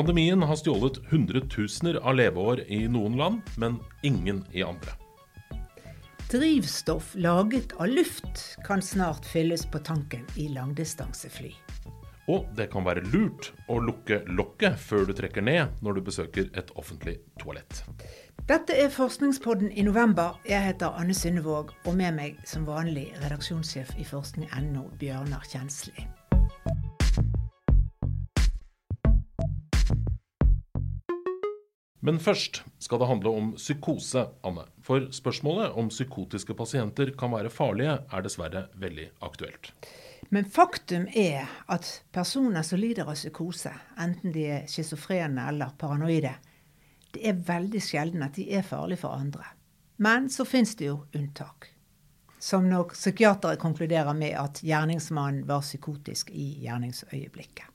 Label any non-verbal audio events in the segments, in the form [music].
Pandemien har stjålet hundretusener av leveår i noen land, men ingen i andre. Drivstoff laget av luft kan snart fylles på tanken i langdistansefly. Og det kan være lurt å lukke lokket før du trekker ned når du besøker et offentlig toalett. Dette er Forskningspodden i november. Jeg heter Anne Synnevåg, og med meg som vanlig redaksjonssjef i forskning.no, Bjørnar Kjensli. Men først skal det handle om psykose, Anne. For spørsmålet om psykotiske pasienter kan være farlige, er dessverre veldig aktuelt. Men faktum er at personer som lider av psykose, enten de er schizofrene eller paranoide, det er veldig sjelden at de er farlige for andre. Men så finnes det jo unntak. Som når psykiatere konkluderer med at gjerningsmannen var psykotisk i gjerningsøyeblikket.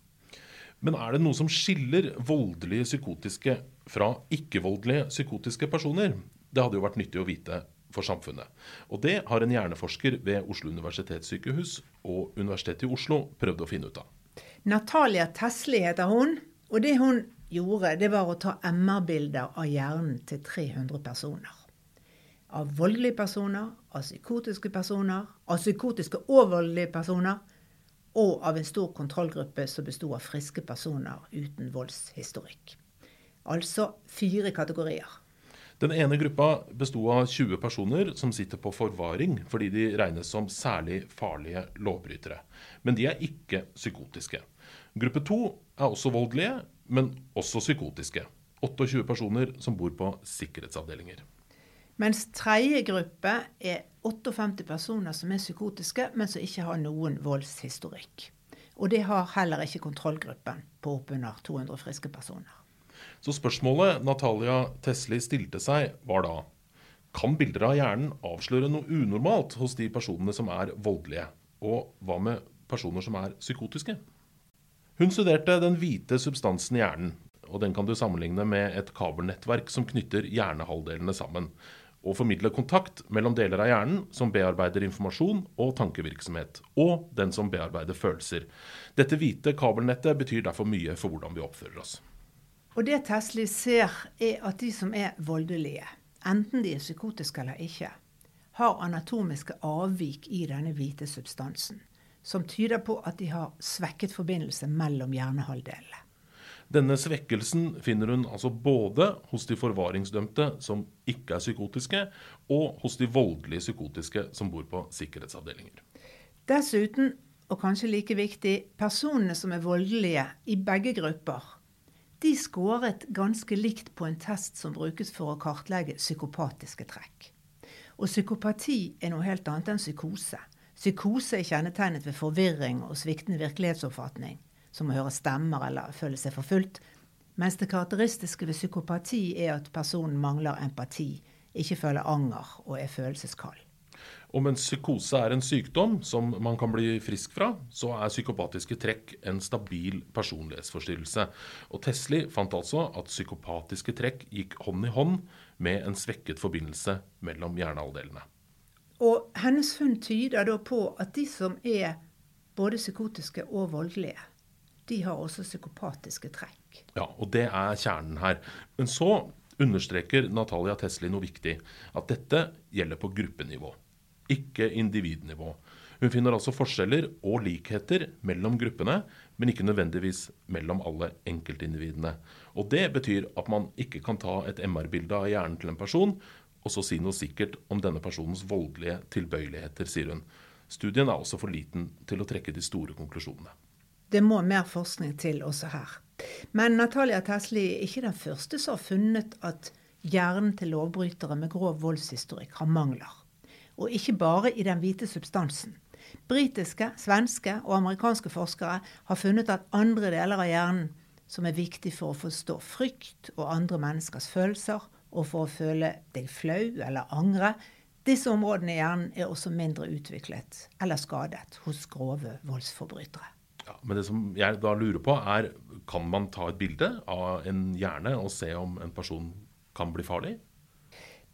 Men er det noe som skiller voldelige psykotiske fra ikke-voldelige psykotiske personer? Det hadde jo vært nyttig å vite for samfunnet. Og det har en hjerneforsker ved Oslo universitetssykehus og Universitetet i Oslo prøvd å finne ut av. Natalia Tesli heter hun. Og det hun gjorde, det var å ta MR-bilder av hjernen til 300 personer. Av voldelige personer, av psykotiske personer, av psykotiske og voldelige personer, og av en stor kontrollgruppe som besto av friske personer uten voldshistorikk. Altså fire kategorier. Den ene gruppa besto av 20 personer som sitter på forvaring fordi de regnes som særlig farlige lovbrytere. Men de er ikke psykotiske. Gruppe to er også voldelige, men også psykotiske. 28 personer som bor på sikkerhetsavdelinger. Mens tredje gruppe er 58 personer som er psykotiske, men som ikke har noen voldshistorikk. Og det har heller ikke kontrollgruppen på oppunder 200 friske personer. Så spørsmålet Natalia Tesli stilte seg, var da kan bilder av hjernen avsløre noe unormalt hos de personene som er voldelige? Og hva med personer som er psykotiske? Hun studerte den hvite substansen i hjernen, og den kan du sammenligne med et kabelnettverk som knytter hjernehalvdelene sammen, og formidler kontakt mellom deler av hjernen som bearbeider informasjon og tankevirksomhet, og den som bearbeider følelser. Dette hvite kabelnettet betyr derfor mye for hvordan vi oppfører oss. Og det Tesli ser, er at de som er voldelige, enten de er psykotiske eller ikke, har anatomiske avvik i denne hvite substansen, som tyder på at de har svekket forbindelse mellom hjernehalvdelene. Denne svekkelsen finner hun altså både hos de forvaringsdømte som ikke er psykotiske, og hos de voldelige psykotiske som bor på sikkerhetsavdelinger. Dessuten, og kanskje like viktig, personene som er voldelige i begge grupper de skåret ganske likt på en test som brukes for å kartlegge psykopatiske trekk. Og psykopati er noe helt annet enn psykose. Psykose er kjennetegnet ved forvirring og sviktende virkelighetsoppfatning, som å høre stemmer eller føle seg forfulgt, mens det karakteristiske ved psykopati er at personen mangler empati, ikke føler anger og er følelseskald. Og mens psykose er en sykdom som man kan bli frisk fra, så er psykopatiske trekk en stabil personlighetsforstyrrelse. Og Tesli fant altså at psykopatiske trekk gikk hånd i hånd med en svekket forbindelse mellom hjernehalvdelene. Og hennes funn tyder da på at de som er både psykotiske og voldelige, de har også psykopatiske trekk. Ja, og det er kjernen her. Men så understreker Natalia Tesli noe viktig. At dette gjelder på gruppenivå ikke individnivå. Hun finner altså forskjeller og likheter mellom gruppene, men ikke nødvendigvis mellom alle enkeltindividene. Og Det betyr at man ikke kan ta et MR-bilde av hjernen til en person og så si noe sikkert om denne personens voldelige tilbøyeligheter, sier hun. Studien er også for liten til å trekke de store konklusjonene. Det må mer forskning til også her. Men Natalia Tesli er ikke den første som har funnet at hjernen til lovbrytere med grov voldshistorikk har mangler og ikke bare i den hvite substansen. Britiske, svenske og amerikanske forskere har funnet at andre deler av hjernen som er viktig for å forstå frykt og andre menneskers følelser, og for å føle deg flau eller angre, disse områdene i hjernen er også mindre utviklet eller skadet hos grove voldsforbrytere. Ja, men det som jeg da lurer på, er kan man ta et bilde av en hjerne og se om en person kan bli farlig?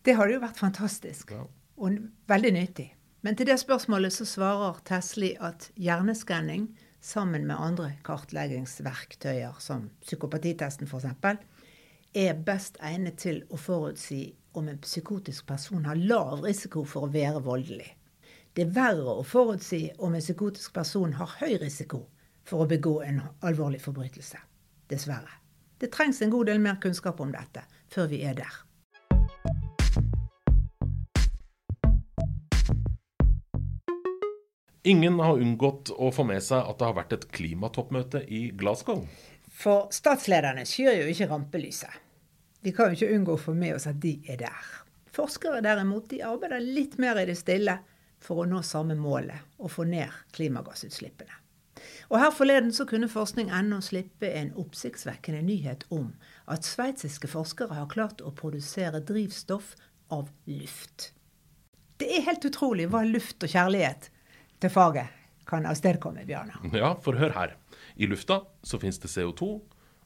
Det hadde jo vært fantastisk. Ja og veldig nyttig. Men til det spørsmålet så svarer Tesli at hjerneskanning, sammen med andre kartleggingsverktøyer, som psykopatitesten f.eks., er best egnet til å forutsi om en psykotisk person har lav risiko for å være voldelig. Det er verre å forutsi om en psykotisk person har høy risiko for å begå en alvorlig forbrytelse. Dessverre. Det trengs en god del mer kunnskap om dette før vi er der. Ingen har unngått å få med seg at det har vært et klimatoppmøte i Glasgow. For statslederne skyr jo ikke rampelyset. Vi kan jo ikke unngå å få med oss at de er der. Forskere derimot de arbeider litt mer i det stille for å nå samme målet, å få ned klimagassutslippene. Og Her forleden så kunne forskning.no slippe en oppsiktsvekkende nyhet om at sveitsiske forskere har klart å produsere drivstoff av luft. Det er helt utrolig hva luft og kjærlighet til faget kan avstedkomme, Bjarne. Ja, for hør her. I lufta så fins det CO2,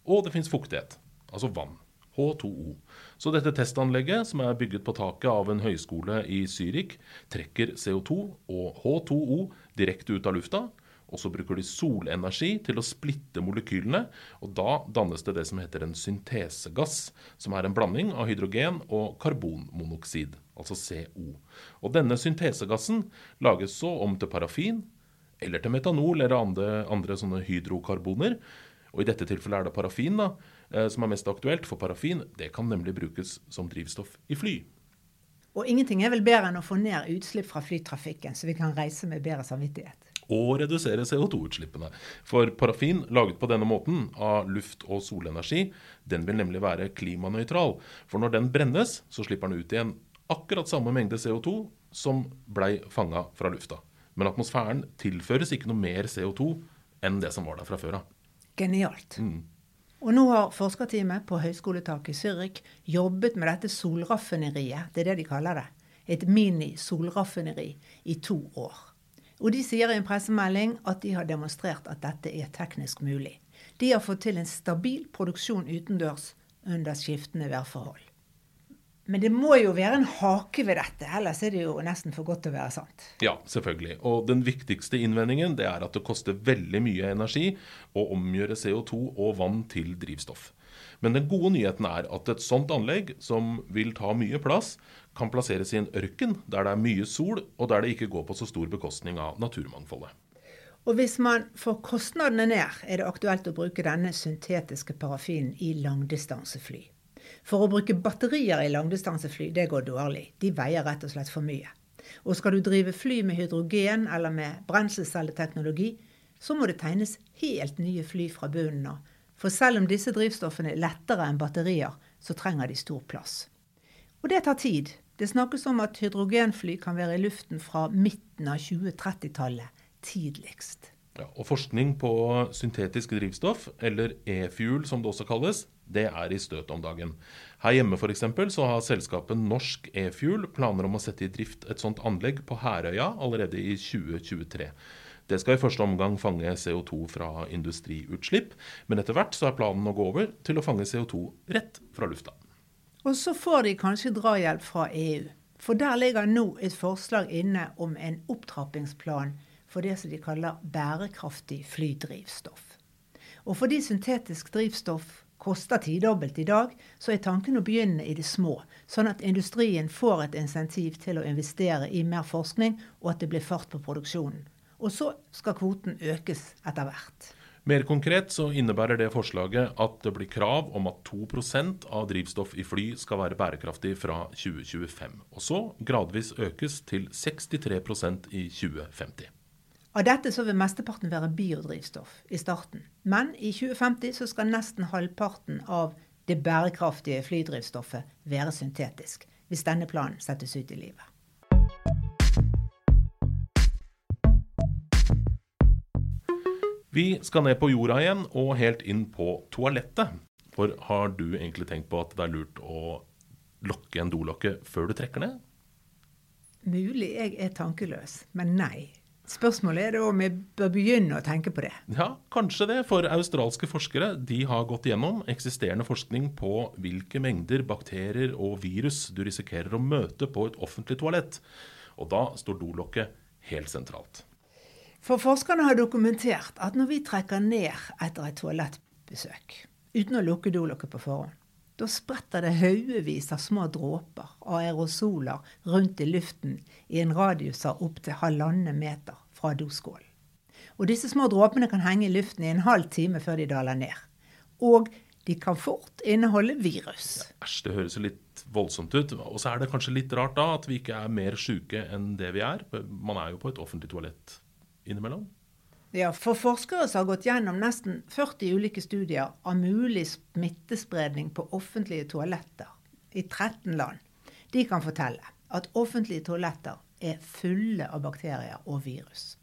og det fins fuktighet. Altså vann. H2O. Så dette testanlegget, som er bygget på taket av en høyskole i Zürich, trekker CO2 og H2O direkte ut av lufta. Og så bruker de solenergi til å splitte molekylene. Og da dannes det det som heter en syntesegass, som er en blanding av hydrogen og karbonmonoksid, altså CO. Og denne syntesegassen lages så om til parafin, eller til metanol eller andre, andre sånne hydrokarboner. Og i dette tilfellet er det parafin da, eh, som er mest aktuelt, for parafin det kan nemlig brukes som drivstoff i fly. Og ingenting er vel bedre enn å få ned utslipp fra flytrafikken, så vi kan reise med bedre samvittighet. Og redusere CO2-utslippene. For parafin laget på denne måten, av luft og solenergi, den vil nemlig være klimanøytral. For når den brennes, så slipper den ut igjen akkurat samme mengde CO2 som blei fanga fra lufta. Men atmosfæren tilføres ikke noe mer CO2 enn det som var der fra før av. Genialt. Mm. Og nå har forskerteamet på høyskoletaket i Zürich jobbet med dette solraffineriet, det er det de kaller det, et mini-solraffineri, i to år. Og de sier i en pressemelding at de har demonstrert at dette er teknisk mulig. De har fått til en stabil produksjon utendørs under skiftende værforhold. Men det må jo være en hake ved dette, ellers er det jo nesten for godt til å være sant. Ja, selvfølgelig. Og den viktigste innvendingen det er at det koster veldig mye energi å omgjøre CO2 og vann til drivstoff. Men den gode nyheten er at et sånt anlegg, som vil ta mye plass, kan plasseres i en ørken der det er mye sol, og der det ikke går på så stor bekostning av naturmangfoldet. Og hvis man får kostnadene ned, er det aktuelt å bruke denne syntetiske parafinen i langdistansefly. For å bruke batterier i langdistansefly, det går dårlig. De veier rett og slett for mye. Og skal du drive fly med hydrogen eller med brenselcelleteknologi, så må det tegnes helt nye fly fra bunnen av. For selv om disse drivstoffene er lettere enn batterier, så trenger de stor plass. Og det tar tid. Det snakkes om at hydrogenfly kan være i luften fra midten av 2030-tallet tidligst. Ja, og Forskning på syntetisk drivstoff, eller e-fuel som det også kalles, det er i støt om dagen. Her hjemme eksempel, så har selskapet Norsk e-fuel planer om å sette i drift et sånt anlegg på Herøya allerede i 2023. Det skal i første omgang fange CO2 fra industriutslipp, men etter hvert så er planen å gå over til å fange CO2 rett fra lufta. Og så får de kanskje drahjelp fra EU. For der ligger nå et forslag inne om en opptrappingsplan for det som de kaller bærekraftig flydrivstoff. Og fordi syntetisk drivstoff koster tidobbelt i dag, så er tanken å begynne i det små, sånn at industrien får et insentiv til å investere i mer forskning, og at det blir fart på produksjonen. Og så skal kvoten økes etter hvert. Mer konkret så innebærer det forslaget at det blir krav om at 2% av drivstoff i fly skal være bærekraftig fra 2025. Og så gradvis økes til 63% i 2050. Av dette så vil mesteparten være biodrivstoff i starten. Men i 2050 så skal nesten halvparten av det bærekraftige flydrivstoffet være syntetisk. Hvis denne planen settes ut i livet. Vi skal ned på jorda igjen og helt inn på toalettet. For har du egentlig tenkt på at det er lurt å lokke en dolokke før du trekker ned? Mulig jeg er tankeløs, men nei. Spørsmålet er da om vi bør begynne å tenke på det. Ja, kanskje det. For australske forskere de har gått gjennom eksisterende forskning på hvilke mengder bakterier og virus du risikerer å møte på et offentlig toalett. Og da står dolokket helt sentralt. For forskerne har dokumentert at når vi trekker ned etter et toalettbesøk, uten å lukke dolokket på forhånd, da spretter det haugevis av små dråper av aerosoler rundt i luften i en radius av opptil halvannen meter fra doskålen. Og disse små dråpene kan henge i luften i en halv time før de daler ned. Og de kan fort inneholde virus. Æsj, det høres litt voldsomt ut. Og så er det kanskje litt rart da at vi ikke er mer sjuke enn det vi er. Man er jo på et offentlig toalett innimellom. Ja, for forskere som har gått gjennom nesten 40 ulike studier av mulig smittespredning på offentlige toaletter i 13 land, de kan fortelle at offentlige toaletter er fulle av bakterier og virus.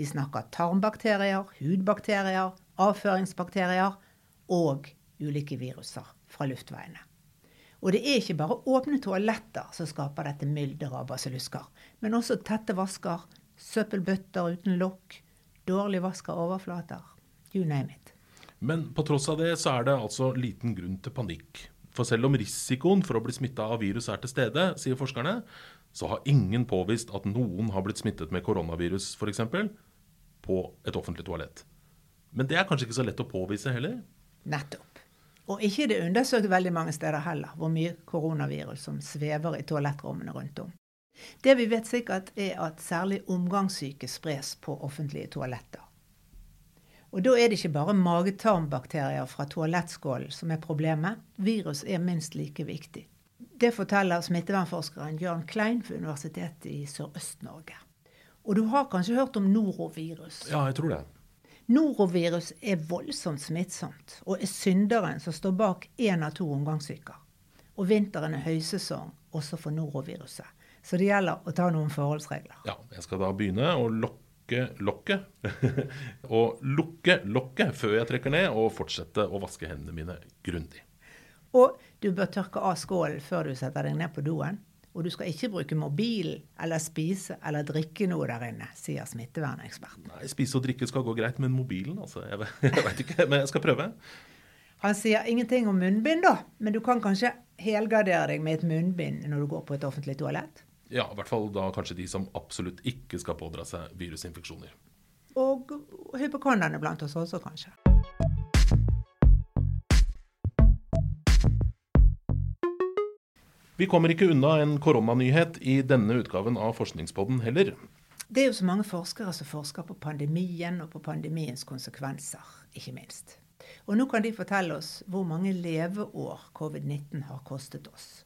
Vi snakker tarmbakterier, hudbakterier, avføringsbakterier og ulike viruser fra luftveiene. Og det er ikke bare åpne toaletter som skaper dette mylderet av basillusker, men også tette vasker, søppelbøtter uten lokk, dårlig vaska overflater. You name it. Men på tross av det så er det altså liten grunn til panikk. For selv om risikoen for å bli smitta av virus er til stede, sier forskerne, så har ingen påvist at noen har blitt smittet med koronavirus f.eks på et offentlig toalett. Men det er kanskje ikke så lett å påvise heller? Nettopp. Og ikke er det undersøkt veldig mange steder heller hvor mye koronavirus som svever i toalettrommene rundt om. Det vi vet sikkert, er at særlig omgangssyke spres på offentlige toaletter. Og da er det ikke bare magetarmbakterier fra toalettskålen som er problemet. Virus er minst like viktig. Det forteller smittevernforskeren Jørn Klein ved Universitetet i Sørøst-Norge. Og du har kanskje hørt om norovirus? Ja, jeg tror det. Norovirus er voldsomt smittsomt, og er synderen som står bak én av to omgangssyker. Og vinteren er høysesong også for noroviruset. Så det gjelder å ta noen forholdsregler. Ja, jeg skal da begynne å lokke lokket. og [laughs] lukke lokket før jeg trekker ned, og fortsette å vaske hendene mine grundig. Og du bør tørke av skålen før du setter deg ned på doen. Og du skal ikke bruke mobilen eller spise eller drikke noe der inne, sier smitteverneksperten. Nei, Spise og drikke skal gå greit, men mobilen, altså. Jeg, [laughs] jeg veit ikke, men jeg skal prøve. Han sier ingenting om munnbind, da, men du kan kanskje helgardere deg med et munnbind når du går på et offentlig toalett? Ja, i hvert fall da kanskje de som absolutt ikke skal pådra seg virusinfeksjoner. Og hypokonderne blant oss også, kanskje. Vi kommer ikke unna en koronanyhet i denne utgaven av Forskningspodden heller. Det er jo så mange forskere som forsker på pandemien og på pandemiens konsekvenser, ikke minst. Og nå kan de fortelle oss hvor mange leveår covid-19 har kostet oss.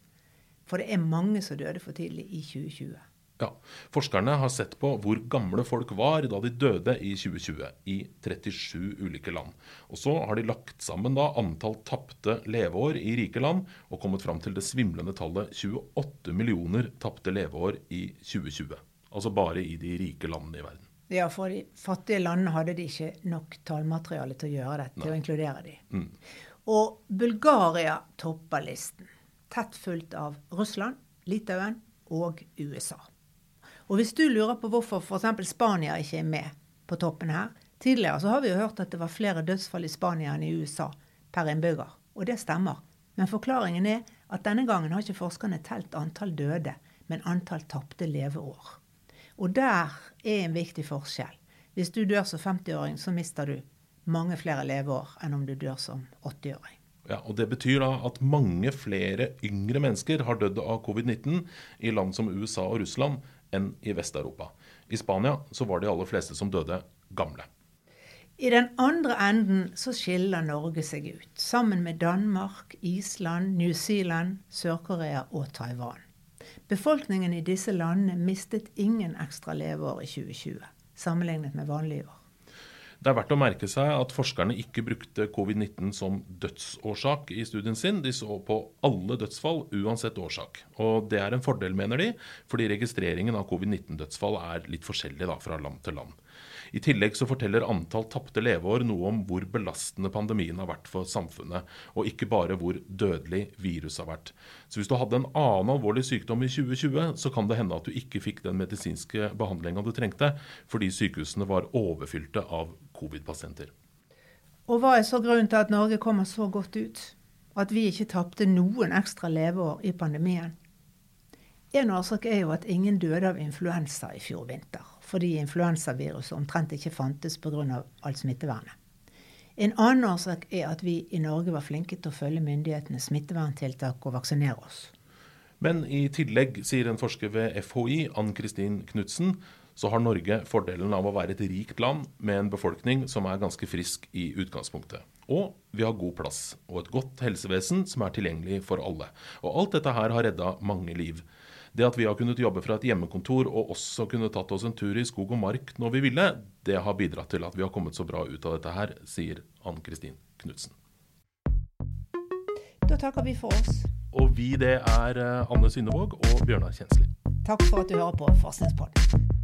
For det er mange som døde for tidlig i 2020. Ja, Forskerne har sett på hvor gamle folk var da de døde i 2020, i 37 ulike land. Og Så har de lagt sammen da antall tapte leveår i rike land og kommet fram til det svimlende tallet 28 millioner tapte leveår i 2020. Altså bare i de rike landene i verden. Ja, for de fattige landene hadde de ikke nok tallmateriale til å gjøre dette, til å inkludere de. Mm. Og Bulgaria topper listen. Tett fulgt av Russland, Litauen og USA. Og hvis du lurer på hvorfor f.eks. Spania ikke er med på toppen her Tidligere så har vi jo hørt at det var flere dødsfall i Spania enn i USA per innbygger. Og det stemmer. Men forklaringen er at denne gangen har ikke forskerne telt antall døde, men antall tapte leveår. Og der er en viktig forskjell. Hvis du dør som 50-åring, så mister du mange flere leveår enn om du dør som 80-åring. Ja, og Det betyr da at mange flere yngre mennesker har dødd av covid-19 i land som USA og Russland enn i Vest-Europa. I Spania så var de aller fleste som døde, gamle. I den andre enden så skiller Norge seg ut, sammen med Danmark, Island, New Zealand, Sør-Korea og Taiwan. Befolkningen i disse landene mistet ingen ekstra leveår i 2020, sammenlignet med vanlige år. Det er verdt å merke seg at forskerne ikke brukte covid-19 som dødsårsak i studien sin. De så på alle dødsfall uansett årsak. Og det er en fordel, mener de, fordi registreringen av covid-19-dødsfall er litt forskjellig da, fra land til land. I tillegg så forteller antall tapte leveår noe om hvor belastende pandemien har vært for samfunnet, og ikke bare hvor dødelig viruset har vært. Så hvis du hadde en annen alvorlig sykdom i 2020, så kan det hende at du ikke fikk den medisinske behandlinga du trengte, fordi sykehusene var overfylte av covid-pasienter. Og hva er så grunnen til at Norge kommer så godt ut? At vi ikke tapte noen ekstra leveår i pandemien? En årsak er jo at ingen døde av influensa i fjor vinter. Fordi influensaviruset omtrent ikke fantes pga. alt smittevernet. En annen årsak er at vi i Norge var flinke til å følge myndighetenes smitteverntiltak og vaksinere oss. Men i tillegg, sier en forsker ved FHI, Ann Kristin Knutsen, så har Norge fordelen av å være et rikt land med en befolkning som er ganske frisk i utgangspunktet. Og vi har god plass og et godt helsevesen som er tilgjengelig for alle. Og alt dette her har redda mange liv. Det at vi har kunnet jobbe fra et hjemmekontor og også kunne tatt oss en tur i skog og mark når vi ville, det har bidratt til at vi har kommet så bra ut av dette her, sier Ann Kristin Knutsen. Da takker vi for oss. Og vi, det er eh, Anne Synnevåg og Bjørnar Kjensli. Takk for at du hører på Forskningspodden.